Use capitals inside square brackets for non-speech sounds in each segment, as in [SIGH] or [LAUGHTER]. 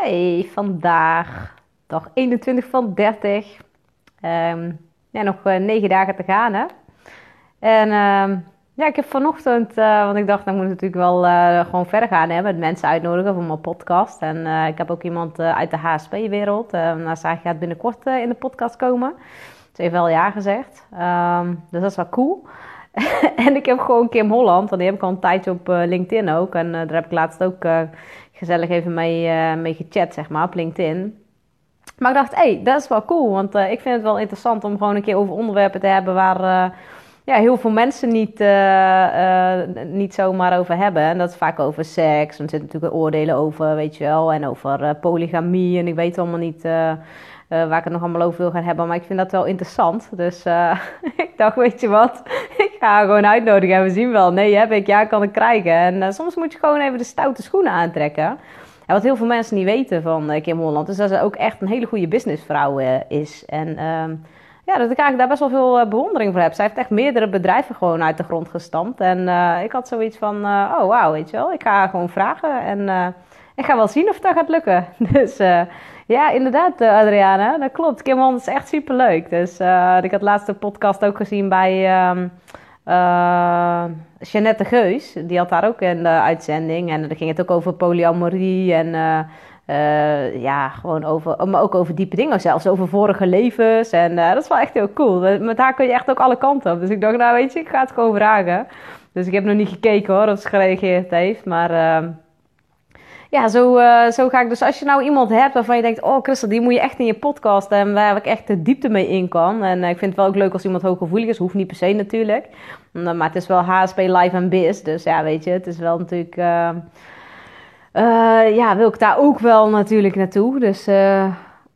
Hey, vandaag dag 21 van 30. Um, ja, nog uh, negen dagen te gaan hè. En uh, ja, ik heb vanochtend, uh, want ik dacht, dan moet ik natuurlijk wel uh, gewoon verder gaan hè, met mensen uitnodigen voor mijn podcast. En ik heb ook iemand uit de HSP-wereld. nou, zij gaat binnenkort in de podcast komen. Ze heeft wel ja gezegd. Dus dat is wel cool. [LAUGHS] en ik heb gewoon Kim Holland, want die heb ik al een tijdje op LinkedIn ook. En daar heb ik laatst ook gezellig even mee, mee gechat, zeg maar, op LinkedIn. Maar ik dacht, hé, hey, dat is wel cool. Want ik vind het wel interessant om gewoon een keer over onderwerpen te hebben waar ja, heel veel mensen niet, niet zomaar over hebben. En dat is vaak over seks. Er zitten natuurlijk oordelen over, weet je wel. En over polygamie. En ik weet allemaal niet waar ik het nog allemaal over wil gaan hebben. Maar ik vind dat wel interessant. Dus [LAUGHS] ik dacht, weet je wat? Ga gewoon uitnodigen en we zien wel. Nee, heb ik. Ja, kan ik krijgen. En uh, soms moet je gewoon even de stoute schoenen aantrekken. En wat heel veel mensen niet weten van Kim Holland... is dat ze ook echt een hele goede businessvrouw is. En ehm, ja, dat ik eigenlijk daar best wel veel bewondering voor heb. Zij heeft echt meerdere bedrijven gewoon uit de grond gestampt. En ik had zoiets van, oh wauw, weet je wel. Ik ga gewoon vragen en... ik ga wel zien of dat gaat lukken. [LAUGHS] Dus ja, inderdaad, uh, Adriana. Dat klopt. Kim is echt super leuk. Dus uh, ik had laatst de podcast ook gezien bij uh, uh, Jeannette Geus. Die had daar ook de uitzending. En dan ging het ook over polyamorie en ja, gewoon over, maar ook over diepe dingen. Zelfs over vorige levens. En dat is wel echt heel cool. Met haar kun je echt ook alle kanten op. Dus ik dacht, nou weet je, ik ga het gewoon vragen. Dus ik heb nog niet gekeken hoor, of ze gereageerd heeft. Maar ehm, ja, zo, uh, zo ga ik dus. Als je nou iemand hebt waarvan je denkt: Oh, Christel, die moet je echt in je podcast en waar ik echt de diepte mee in kan. En uh, ik vind het wel ook leuk als iemand hooggevoelig is. Hoeft niet per se natuurlijk. Uh, maar het is wel HSP Live en Biz. Dus ja, weet je, het is wel natuurlijk. ja, wil ik daar ook wel natuurlijk naartoe. Dus.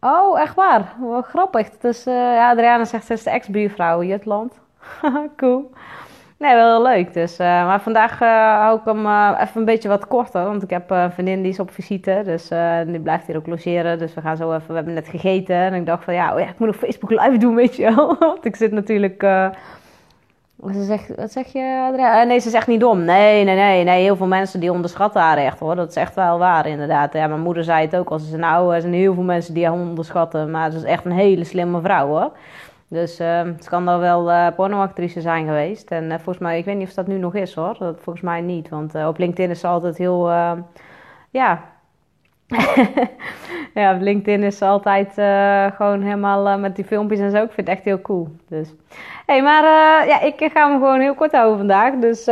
oh, echt waar? Wat grappig. Dus ja, Adriana zegt: Ze is de ex-buurvrouw Jutland. [LAUGHS] cool. Nee, wel heel leuk. Dus, uh, maar vandaag uh, hou ik hem uh, even een beetje wat korter. Want ik heb een vriendin die is op visite. Dus die blijft hier ook logeren. Dus we gaan zo even... We hebben net gegeten. En ik dacht van ja, oh ja ik moet nog Facebook live doen, weet je wel. [LAUGHS] want ik zit natuurlijk... Ze zegt, wat zeg je, Adria? nee, ze zegt niet dom. Nee, nee, nee, nee. Heel veel mensen die onderschatten haar echt hoor. Dat is echt wel waar, inderdaad. Ja, mijn moeder zei het ook al. Ze nou, er zijn heel veel mensen die haar onderschatten. Maar ze is echt een hele slimme vrouw hoor. Dus uh, het kan dan wel uh, pornoactrice zijn geweest. En uh, volgens mij, ik weet niet of dat nu nog is hoor. Dat, volgens mij niet. Want uh, op LinkedIn is ze altijd heel, ja. [LAUGHS] ja, op LinkedIn is ze altijd gewoon helemaal met die filmpjes en zo. Ik vind het echt heel cool. Dus, hey, maar ja, ik ga hem gewoon heel kort houden vandaag. Dus,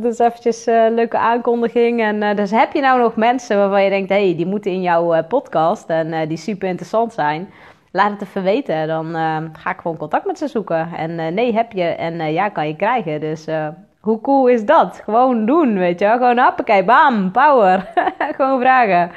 dus eventjes een leuke aankondiging. En dus heb je nou nog mensen waarvan je denkt, hé, hey, die moeten in jouw podcast en die super interessant zijn laat het even weten. Dan uh, ga ik gewoon contact met ze zoeken. En uh, nee, heb je. En uh, ja, kan je krijgen. Dus hoe cool is dat? Gewoon doen, weet je wel. Gewoon hoppakee, bam, power. [LAUGHS] gewoon vragen.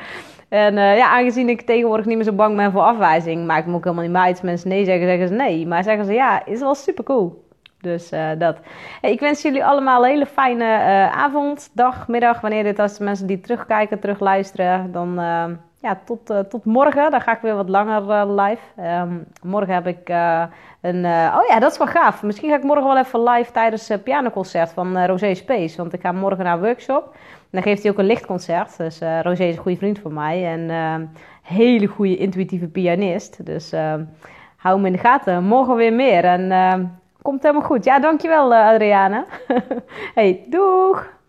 En ja, aangezien ik tegenwoordig niet meer zo bang ben voor afwijzing, maakt me ook helemaal niet meer. Als mensen nee zeggen, zeggen ze nee. Maar zeggen ze ja, is wel super cool. Dus dat. Ik wens jullie allemaal een hele fijne uh, avond, dag, middag. Wanneer dit als de mensen die terugkijken, terugluisteren, dan uh, ja, tot, uh, tot morgen. Dan ga ik weer wat langer uh, live. Um, morgen heb ik uh, een. oh ja, dat is wel gaaf. Misschien ga ik morgen wel even live tijdens het pianoconcert van Rosé Space. Want ik ga morgen naar een workshop. Dan geeft hij ook een lichtconcert. Dus Rosé is een goede vriend van mij. En een hele goede intuïtieve pianist. Dus hou hem in de gaten. Morgen weer meer. En komt helemaal goed. Ja, dankjewel Adriane. [LAUGHS] hey, doeg!